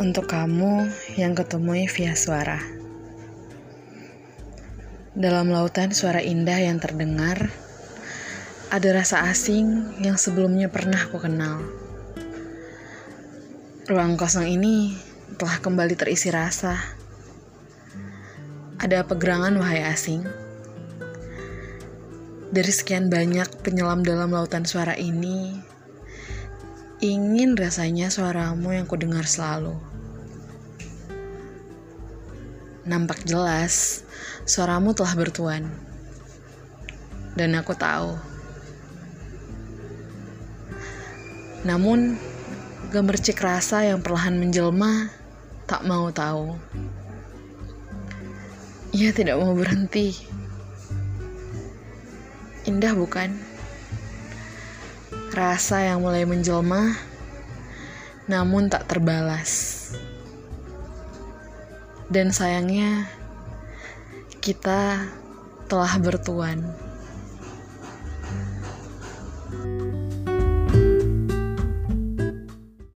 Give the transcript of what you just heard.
Untuk kamu yang ketemui via suara. Dalam lautan suara indah yang terdengar, ada rasa asing yang sebelumnya pernah aku kenal. Ruang kosong ini telah kembali terisi rasa. Ada apa gerangan wahai asing? Dari sekian banyak penyelam dalam lautan suara ini, ingin rasanya suaramu yang kudengar selalu. Nampak jelas, suaramu telah bertuan. Dan aku tahu. Namun, gemercik rasa yang perlahan menjelma tak mau tahu. Ia tidak mau berhenti. Indah bukan? Rasa yang mulai menjelma, namun tak terbalas. Dan sayangnya, kita telah bertuan.